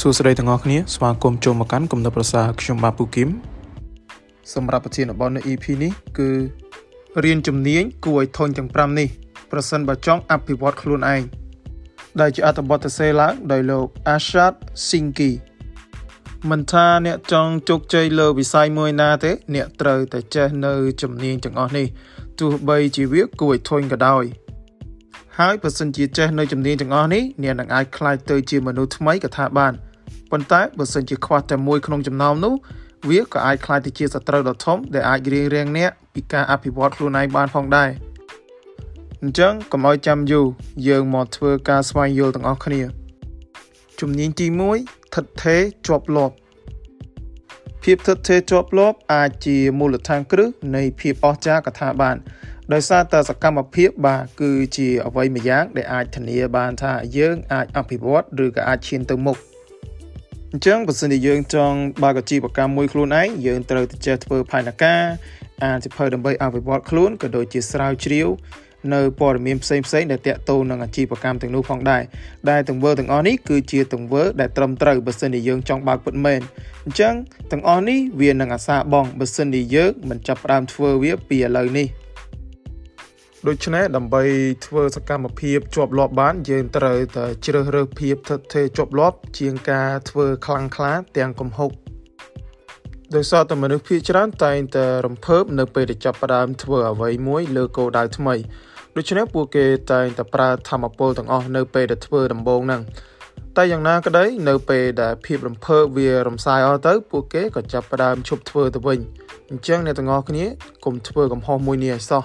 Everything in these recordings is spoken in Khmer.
សួស្តីទាំងអស់គ្នាស្វាគមន៍ចូលមកកាន់គំនិតប្រសាខ្ញុំបាទពូគឹមសម្រាប់ប្រធានបទនៅ EP នេះគឺរៀនជំនាញគួរឲ្យធន់ទាំង5នេះប្រសិនបើចង់អភិវឌ្ឍខ្លួនឯងដែលជាអត្ថបទសរសេរឡើងដោយលោក Ashad Sinki មិនថាអ្នកចង់ជោគជ័យលើវិស័យមួយណាទេ អ្នកត្រូវតែចេះនៅជំនាញទាំងអស់នេះទោះបីជាវាគួរឲ្យធន់ក៏ដោយ ហើយបើសិនជាចេះនៅជំនាញទាំងអស់នេះអ្នកនឹងអាចក្លាយទៅជាមនុស្សថ្មីក៏ថាបានប៉ុន្តែបើសិនជាខ្វះតែមួយក្នុងចំណោមនោះវាក៏អាចក្លាយទៅជាសត្រូវដ៏ធំដែលអាចរៀងរាំងអ្នកពីការអភិវឌ្ឍខ្លួនឯងបានផងដែរអញ្ចឹងកុំឲ្យចាំយូរយើងមកធ្វើការស្វែងយល់ទាំងអស់គ្នាជំនាញទី1ថិតថេរជាប់លាប់ភាពថិតថេរជាប់លាប់អាចជាមូលដ្ឋានគ្រឹះនៃភាពអស្ចារ្យកថាបាន ដោយសារតែសកម្មភាពបាទគឺជាអ្វីមួយយ៉ាងដែលអាចធានាបានថាយើងអាចអភិវឌ្ឍឬក៏អាចឈានទៅមុខអញ្ចឹងបើសិនជាយើងចង់បើកអាជីវកម្មមួយខ្លួនឯងយើងត្រូវតែចេះធ្វើផែនការអានសិភៅដើម្បីអភិវឌ្ឍខ្លួនក៏ដូចជាស្រាវជ្រាវនៅព័ត៌មានផ្សេងផ្សេងដែលតាក់ទងនឹងអាជីវកម្មទាំងនោះផងដែរដែលទង្វើទាំងអស់នេះគឺជាទង្វើដែលត្រឹមត្រូវបើសិនជាយើងចង់បើកពិតមែនអញ្ចឹងទាំងអស់នេះវានឹងអាសាបងបើសិនជាយើងមិនចាប់ផ្ដើមធ្វើវាពីឥឡូវនេះ ដូច្នេះដើម្បីធ្វើសកម្មភាពជាប់លាប់បានយើងត្រូវតែជ្រើសរើសភាពថិតថេរជាប់លាប់ជាងការធ្វើខ្លាំងក្លាទាំងកំហុកដោយសារតែមនុស្សភាគច្រើនតែងតែរំភើបនៅពេលដែលចាប់ផ្ដើមធ្វើអ្វីមួយលើគោលដៅថ្មីដូច្នេះពួកគេតែងតែប្រើធម្មពលទាំងអស់នៅពេលដែលធ្វើដំបូងហ្នឹងតែយ៉ាងណាក្តីនៅពេលដែលភាពរំភើបវារំសាយអស់ទៅពួកគេក៏ចាប់ផ្ដើមឈប់ធ្វើទៅវិញអញ្ចឹងអ្នកទាំងអស់គ្នាកុំធ្វើកំហុសមួយនេះឲ្យសោះ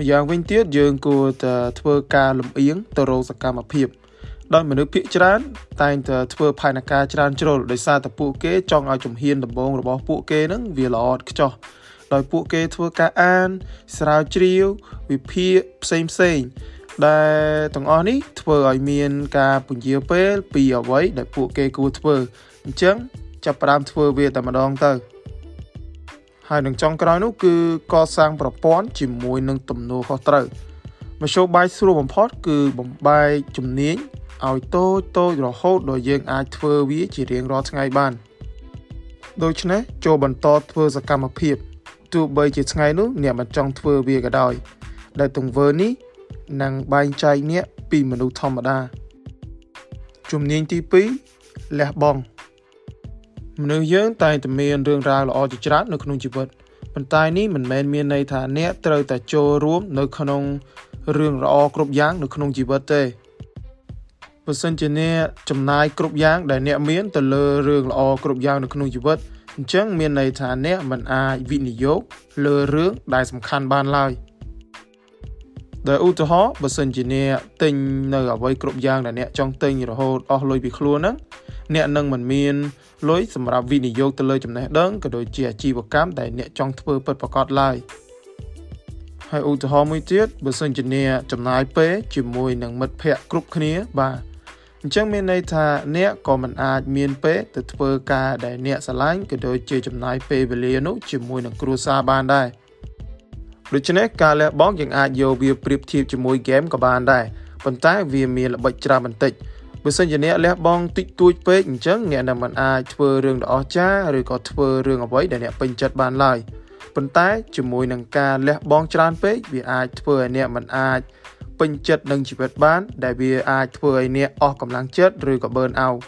ម្យ៉ាងវិញទៀតយើងគួរតែធ្វើការលំអៀងទៅរកសកម្មភាពដោយមនុស្សភាគច្រើន តែងតែធ្វើផែនការច្រើនជ្រុលដោយសារតែពួកគេចង់ឲ្យជំហានដំបូងរបស់ពួកគេនឹងវាល្អឥតខ្ចោះដោយពួកគេធ្វើការអាន ស្រាវជ្រាវវិភាគផ្សេងផ្សេងដែលទាំងអស់នេះធ្វើឲ្យមានការពន្យាពេលពីអ្វីដែលពួកគេគួរធ្វើអញ្ចឹងចាប់ផ្ដើមធ្វើវាតែម្ដងទៅ ហើយនឹងចុងក្រោយនោះគឺកសាងប្រព័ន្ធជាមួយនឹងទំនួលខុសត្រូវមធ្យោបាយស្រួលបំផុតគឺបំបែកជំនាញឲ្យតូចតូចរហូតដល់យើងអាចធ្វើវាជារៀងរាល់ថ្ងៃបានដូច្នេះចូលបន្តធ្វើសកម្មភាពទោះបីជាថ្ងៃនោះអ្នកមិនចង់ធ្វើវាក៏ដោយ ដែលទង្វើនេះនឹងបែងចែកអ្នកពីមនុស្សធម្មតាជំនាញទី2លះបង់ មនុស្សយើងតែងតែមានរឿងរ៉ាវល្អជាច្រើននៅក្នុងជីវិតប៉ុន្តែនេះមិនមែនមានន័យថាអ្នកត្រូវតែចូលរួមនៅក្នុងរឿងល្អគ្រប់យ៉ាងនៅក្នុងជីវិតទេបើសិនជាអ្នកចំណាយគ្រប់យ៉ាងដែលអ្នកមានទៅលើរឿងល្អគ្រប់យ៉ាងនៅក្នុងជីវិតអញ្ចឹងមានន័យថាអ្នកមិនអាចវិនិយោគលើរឿងដែលសំខាន់បានឡើយ ដោយឧទាហរណ៍បើសិនជាអ្នកទិញនៅអ្វីគ្រប់យ៉ាងដែលអ្នកចង់ទិញរហូតអស់លុយពីខ្លួនហ្នឹងអ្នកនឹងមិនមានលុយសម្រាប់វិនិយោគទៅលើចំណេះដឹងក៏ដូចជាអាជីវកម្មដែលអ្នកចង់ធ្វើពិតប្រាកដឡើយហើយឧទាហរណ៍មួយទៀតបើសិនជាអ្នកចំណាយពេលជាមួយនឹងមិត្តភ័ក្តិគ្រប់គ្នាបាទអញ្ចឹងមានន័យថាអ្នកក៏មិនអាចមានពេលទៅធ្វើការដែលអ្នកស្រឡាញ់ក៏ដូចជាចំណាយពេលវេលានោះជាមួយនឹងគ្រួសារបានដែរ ដូច្នេះការលះបង់យើងអាចយកវាប្រៀបធៀបជាមួយហ្គេមក៏បានដែរប៉ុន្តែវាមានល្បិចច្រើនបន្តិចបើសិនជាអ្នកលះបង់តិចតួចពេកអញ្ចឹងអ្នកនឹងមិនអាចធ្វើរឿងដ៏អស្ចារ្យឬក៏ធ្វើរឿងអ្វីដែលអ្នកពេញចិត្តបានឡើយប៉ុន្តែជាមួយនឹងការលះបង់ច្រើនពេកវាអាចធ្វើឲ្យអ្នកមិនអាចពេញចិត្តនឹងជីវិតបាន ដែលវាអាចធ្វើឲ្យអ្នកអស់កម្លាំងចិត្តឬក៏ burn out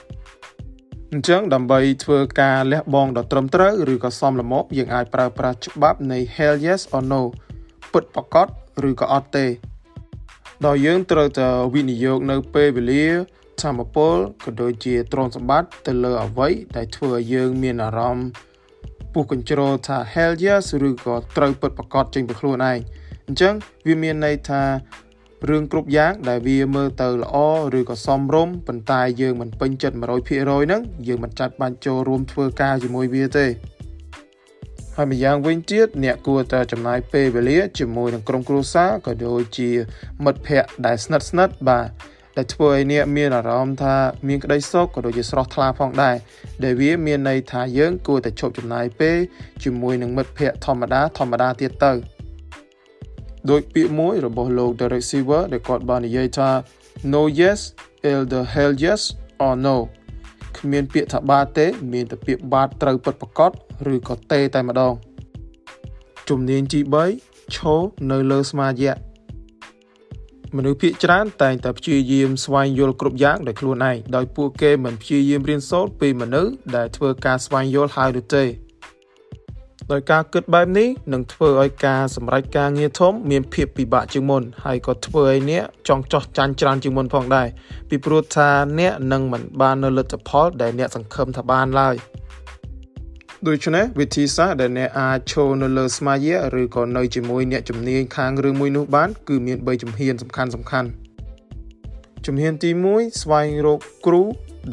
អញ្ចឹងដើម្បីធ្វើការលះបង់ដ៏ត្រឹមត្រូវឬក៏សមល្មមយើងអាចប្រើប្រាស់ច្បាប់នៃ hell yes or no ពិតប្រាកដឬក៏អត់ទេដោយយើងត្រូវតែវិនិយោគនៅពេលវេលាធម្មពលក៏ដូចជាទ្រព្យសម្បត្តិទៅលើអ្វីដែលធ្វើឲ្យយើងមានអារម្មណ៍ពុះកញ្ជ្រោលថា hell yes ឬក៏ត្រូវពិតប្រាកដចេញពីខ្លួនឯងអញ្ចឹងវាមានន័យថារឿងគ្រប់យ៉ាងដែលវាមើលទៅល្អឬក៏សមរម្យប៉ុន្តែយើងមិនពេញចិត្ត100%ហ្នឹងយើងមិនចាត់បាច់ចូលរួមធ្វើការជាមួយវាទេ ហើយម្យ៉ាងវិញទៀតអ្នកគួរតែចំណាយពេលវេលាជាមួយនឹងក្រុមគ្រួសារក៏ដូចជាមិត្តភ័ក្តិដែលស្និទ្ធស្និទ្ធបាទដែលធ្វើឲ្យអ្នកមានអារម្មណ៍ថាមានក្តីសុខក៏ដូចជាស្រស់ថ្លាផងដែរដែលវាមានន័យថាយើងគួរតែឈប់ចំណាយពេលជាមួយនឹងមិត្តភ័ក្តិធម្មតាធម្មតាទៀតទៅដោយពាក្យមួយរបស់លោក Derek Siever ដែលគាត់បាននិយាយថា no yes is the hell yes or no គ្មានពាក្យថាបាទទេ មានតែពាក្យបាទត្រូវពិតប្រាកដឬក៏ទេតែម្ដងជំនាញទី3ឈរនៅលើស្មារតីមនុស្សភាគច្រើនតែងតែព្យាយាមស្វែងយល់គ្រប់យ៉ាងដោយខ្លួនឯងដោយពួកគេមិនព្យាយាមរៀនសូត្រពីមនុស្សដែលធ្វើការស្វែងយល់ហើយនោះទេ ដោយការគិតបែបនេះនឹងធ្វើឲ្យការសម្រេចការងារធំមានភាពពិបាកជាងមុនហើយក៏ធ្វើឲ្យអ្នកចង់ចោះចាញ់ច្រើនជាងមុនផងដែរពីព្រោះថាអ្នកនឹងមិនបាននៅលទ្ធផលដែលអ្នកសង្ឃឹមថាបានឡើយដូច្នេះវិធីសាស្ត្រដែលអ្នកអាចឈរនៅលើស្មារតីឬក៏នៅជាមួយអ្នកជំនាញខាងរឿងមួយនោះបាន គឺមាន3ជំហានសំខាន់សំខាន់ជំហានទី1ស្វែងរកគ្រូ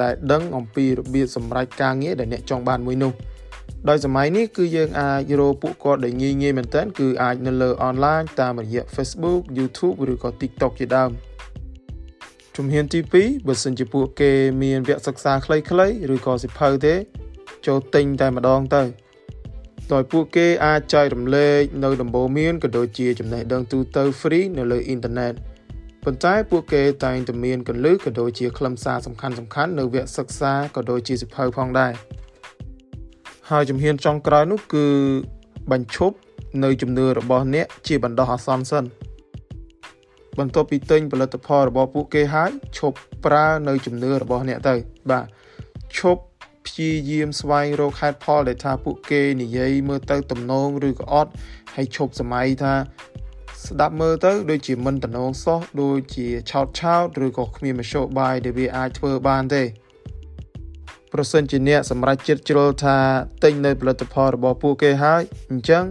ដែលដឹងអំពីរបៀបសម្រេចការងារដែលអ្នកចង់បានមួយនោះ ដោយសម័យនេះគឺយើងអាចរកពួកគាត់ដែលងាយងាយមែនទែនគឺអាចនៅលើអនឡាញតាមរយៈ Facebook YouTube ឬក៏ TikTok ជាដើមជំហានទី2បើសិនជាពួកគេមានវគ្គសិក្សាខ្លីៗឬក៏សិភៅទេ ចូលទិញតែម្ដងទៅដោយពួកគេអាចចែករំលែកនៅដំបូន្មានក៏ដូចជាចំណេះដឹងទូទៅ free នៅលើអ៊ីនធឺណិតប៉ុន្តែពួកគេតែងតែមានកលឹះក៏ដូចជាខ្លឹមសារសំខាន់សំខាន់នៅវគ្គសិក្សាក៏ដូចជាសិភៅផងដែរ ហើយជំហានចុងក្រោយនោះគឺបញ្ឈប់នៅជំនឿរបស់អ្នកជាបណ្ដោះអាសន្នសិនបន្ទាប់ពីទិញផលិតផលរបស់ពួកគេហើយឈប់ប្រើនៅជំនឿរបស់អ្នកទៅបាទឈប់ព្យាយាមស្វែងរកហេតុផលដែលថាពួកគេនិយាយមើលទៅទំនងឬក៏អត់ហើយឈប់សម័យថាស្ដាប់មើលទៅដូចជាមិនតំណងសោះដូចជាឆោតឆោតឬក៏គ្មានមធ្យោបាយដែលវាអាចធ្វើបានទេ ប្រសិនជាអ្នកសម្រេចចិត្តជ្រុលថាទិញនៅផលិតផលរបស់ពួកគេហើយអញ្ចឹង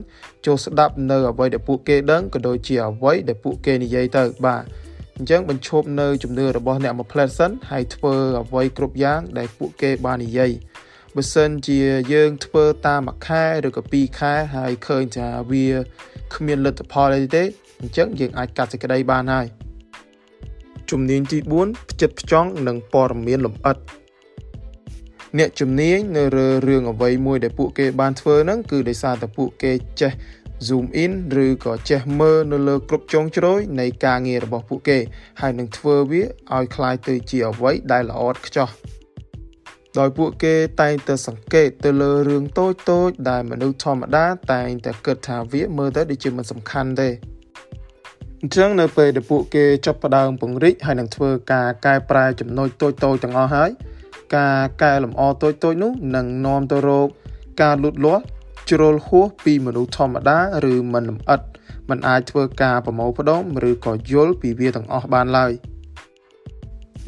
ចូលស្ដាប់នៅអ្វីដែលពួកគេដឹងក៏ដូចជាអ្វីដែលពួកគេនិយាយទៅបាទអញ្ចឹងបញ្ឈប់នៅជំនឿរបស់អ្នកមួយផ្លែតសិនហើយធ្វើអ្វីគ្រប់យ៉ាងដែលពួកគេបាននិយាយបើសិនជាយើងធ្វើតាមមួយខែឬក៏ពីរខែហើយឃើញថាវាគ្មានលទ្ធផលអីទេអញ្ចឹងយើងអាចកាត់សេចក្តីបានហើយជំនាញទី4ផ្ចិតផ្ចង់និងព័ត៌មានលម្អិត អ្នកជំនាញនៅលើរឿងអ្វីមួយដែលពួកគេបានធ្វើហ្នឹងគឺដោយសារតែពួកគេចេះ zoom in ឬក៏ចេះមើលនៅលើគ្រប់ចុងជ្រោយនៃការងាររបស់ពួកគេហើយនឹងធ្វើវាឲ្យคล้ายទៅជាអ្វីដែលល្អឥតខ្ចោះដោយពួកគេតែងតែសង្កេតទៅលើរឿងតូចតូចដែលមនុស្សធម្មតាតែងតែគិតថាវាមើលទៅដូចជាមិនសំខាន់ទេអញ្ចឹងនៅពេលដែលពួកគេចាប់ផ្ដើមពង្រីកហើយនឹងធ្វើការកែប្រែចំណុចតូចតូចទាំងអស់ហើយ ការកែលម្អតូចៗនោះនឹងនាំទៅរកការលូតលាស់ជ្រុលហួសពីមនុស្សធម្មតាឬមិនលម្អិតมันអាចធ្វើការប្រមូលផ្ដុំឬក៏យល់ពីវាទាំងអស់បានឡើយ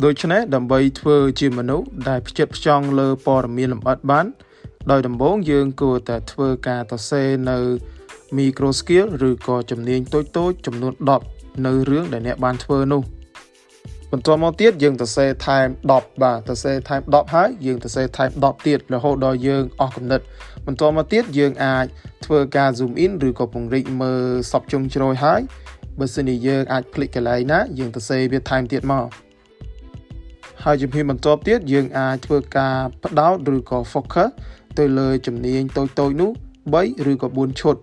ដូច្នេះដើម្បីធ្វើជាមនុស្សដែលផ្ចិតផ្ចង់លើព័ត៌មានលម្អិតបាន ដោយដំបូងយើងគួរតែធ្វើការសរសេរនៅ micro skill ឬក៏ជំនាញតូចៗចំនួន10នៅរឿងដែលអ្នកបានធ្វើនោះ។ បន្ទាប់មកទៀតយើងទៅសេថែម10បាទទៅសេថែម10ហើយយើងទៅសេថែម10ទៀតរហូតដល់យើងអស់កំណត់បន្ទាប់មកទៀតយើងអាចធ្វើការ zoom in ឬក៏ពង្រីកមើលសពជុំជ្រោយហើយបើសិនជាយើងអាចคลิกកន្លែងណាយើងទៅសេវាថែមទៀតមកហើយជំហានបន្ទាប់ទៀតយើងអាចធ្វើការផ្ដោតឬក៏ focus ទៅលើជំនាញតូចតូចនោះ3ឬក៏4ឈុត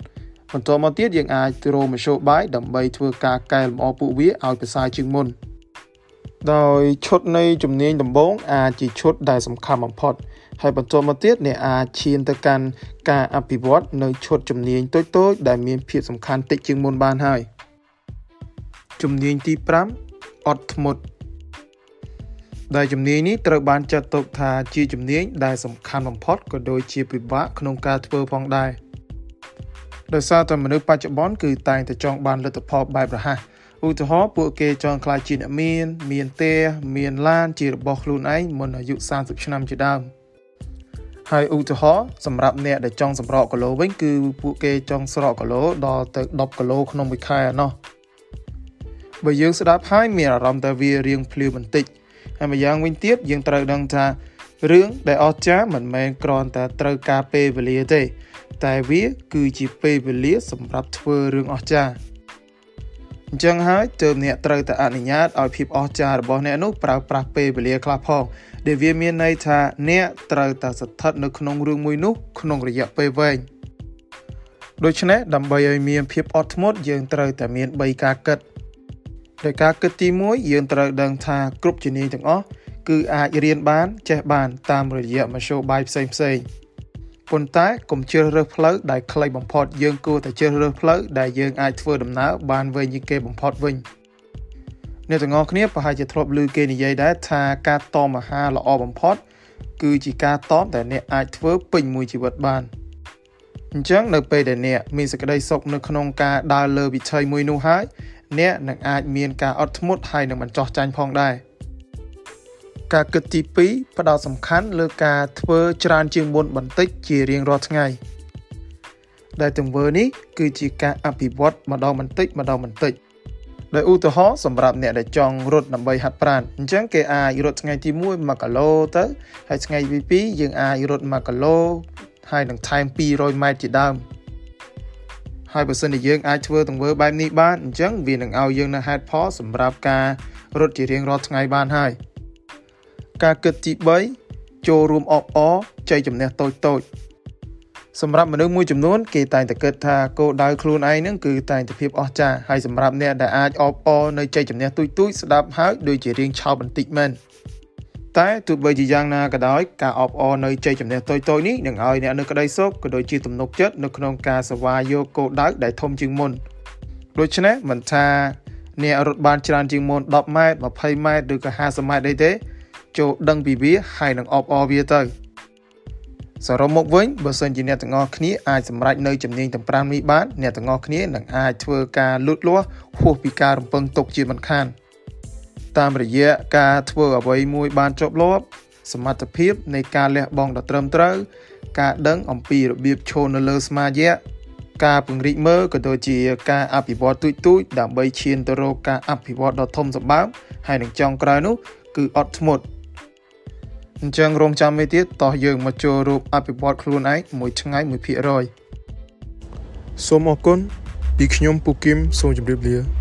បន្ទាប់មកទៀតយើងអាចរមធ្យោបាយដើម្បីធ្វើការកែលម្អពួកវាឲ្យប្រសើរជាងមុន។ ដោយឈុតនៃជំនាញដំបូងអាចជាឈុតដែលសំខាន់បំផុត ហើយបន្តមកទៀតអ្នកអាចឈានទៅកាន់ការអភិវឌ្ឍនៅឈុតជំនាញតូចៗដែលមានភាពសំខាន់តិចជាងមុនបានហើយជំនាញទី5អត់ធ្មត់ដែលជំនាញនេះត្រូវបានចាត់ទុកថាជាជំនាញដែលសំខាន់បំផុតក៏ដូចជាពិបាកក្នុងការធ្វើផងដែរ ដោយសារតែមនុស្សបច្ចុប្បន្នគឺតែងតែចង់បានលទ្ធផលបែបរហ័សឧទាហរណ៍ពួកគេចង់ខ្លាចជាអ្នកមានមានផ្ទះមានឡានជារបស់ខ្លួនឯងមុនអាយុ30ឆ្នាំជាដើមហើយឧទាហរណ៍សម្រាប់អ្នកដែលចង់សម្រកគីឡូវិញគឺពួកគេចង់ស្រកគីឡូដល់ទៅ10គីឡូក្នុងមួយខែណោះបើយើងស្ដាប់ហើយមានអារម្មណ៍ថាវារៀងភ្លាវបន្តិចហើយម្យ៉ាងវិញទៀតយើងត្រូវដឹងថារឿងដែលអស្ចារ្យមិនមែនគ្រាន់តែត្រូវការពេលវេលាទេ តែវាគឺជាពេលវេលាសម្រាប់ធ្វើរឿងអស្ចារ្យអញ្ចឹងហើយទើបអ្នកត្រូវតែអនុញ្ញាតឲ្យភាពអស្ចារ្យរបស់អ្នកនោះប្រើប្រាស់ពេលវេលាខ្លះផងដែលវាមានន័យថាអ្នកត្រូវតែស្ថិតនៅក្នុងរឿងមួយនោះក្នុងរយៈពេលវែងដូច្នេះដើម្បីឲ្យមានភាពអត់ធ្មត់យើងត្រូវតែមាន3ការគិតដោយការគិតទី1យើងត្រូវដឹងថាគ្រប់ជំនាញទាំងអស់គឺអាចរៀនបានចេះបានតាមរយៈមធ្យោបាយផ្សេងផ្សេង ប៉ុន្តែកុំជ្រើសរើសផ្លូវដែលខ្លីបំផុតយើងគួរតែជ្រើសរើសផ្លូវដែលយើងអាចធ្វើដំណើរបានវែងជាងគេបំផុតវិញអ្នកទាំងអស់គ្នាប្រហែលជាធ្លាប់ឮគេនិយាយដែរថាការតមអាហារល្អបំផុត គឺជាការតមដែលអ្នកអាចធ្វើពេញមួយជីវិតបានអញ្ចឹងនៅពេលដែលអ្នកមានសេចក្តីសុខនៅក្នុងការដើរលើវិថីមួយនោះហើយអ្នកនឹងអាចមានការអត់ធ្មត់ហើយនឹងមិនចោះចាញ់ផងដែរ ការគិតទី2ផ្ដោតសំខាន់លើការធ្វើច្រើនជាងមុនបន្តិចជារៀងរាល់ថ្ងៃដែលទង្វើនេះគឺជាការអភិវឌ្ឍម្ដងបន្តិចម្ដងបន្តិចដោយឧទាហរណ៍សម្រាប់អ្នកដែលចង់រត់ដើម្បីហាត់ប្រាណអញ្ចឹងគេអាចរត់ថ្ងៃទី1 1គីឡូទៅហើយថ្ងៃទី2យើងអាចរត់1គីឡូហើយនឹងថែម200ម៉ែត្រជាដើមហើយបើសិនជាយើងអាចធ្វើទង្វើបែបនេះបានអញ្ចឹងវានឹងឲ្យយើងនៅហេតុផលសម្រាប់ការរត់ជារៀងរាល់ថ្ងៃបានហើយ ការគិតទី3ចូលរួមអបអរចៃជំនះតូចតូចសម្រាប់មនុស្សមួយចំនួនគេតែងតែគិតថាគោលដៅខ្លួនឯងហ្នឹងគឺតែងតែភាពអស្ចារ្យហើយសម្រាប់អ្នកដែលអាចអបអរនៅចៃជំនះទូចទូចស្ដាប់ហើយដូចជារៀងឆោតបន្តិចមែនតែទោះបីជាយ៉ាងណាក៏ដោយការអបអរនៅជ័យជំនះតូចៗនេះនឹងឲ្យអ្នកនៅក្តីសុខក៏ដូចជាទំនុកចិត្តនៅក្នុងការសវាយកគោលដៅដែលធំជាងមុនដូច្នេះមិនថាអ្នករត់បានច្រើនជាងមុន10ម៉ែត្រ20ម៉ែត្រឬក៏50ម៉ែត្រអីទេ ចូលដឹងពីវាហើយនឹងអបអរវាទៅសរុបមកវិញបើសិនជាអ្នកទាំងអស់គ្នាអាចសម្រេចនៅជំនាញទាំង5នេះបានអ្នកទាំងអស់គ្នានឹងអាចធ្វើការលូតលាស់ហួសពីការរំពឹងទុកជាមិនខាន។តាមរយៈការធ្វើអ្វីមួយបានជាប់លាប់សមត្ថភាពនៃការលះបង់ដ៏ត្រឹមត្រូវការដឹងអំពីរបៀបឈរនៅលើស្មារតីការពង្រីកមើលក៏ដូចជាការអភិវឌ្ឍទូចទូចដើម្បីឈានទៅរកការអភិវឌ្ឍដ៏ធំសម្បើមហើយនឹងចុងក្រោយនោះគឺអត់ធ្មត់ អញ្ចឹងរងចាំមួយទៀតតោះយើងមកចូលរូបអភិវឌ្ឍខ្លួនឯងមួយថ្ងៃ1%សូមអរគុណពីខ្ញុំពូគឹមសូមជម្រាបលា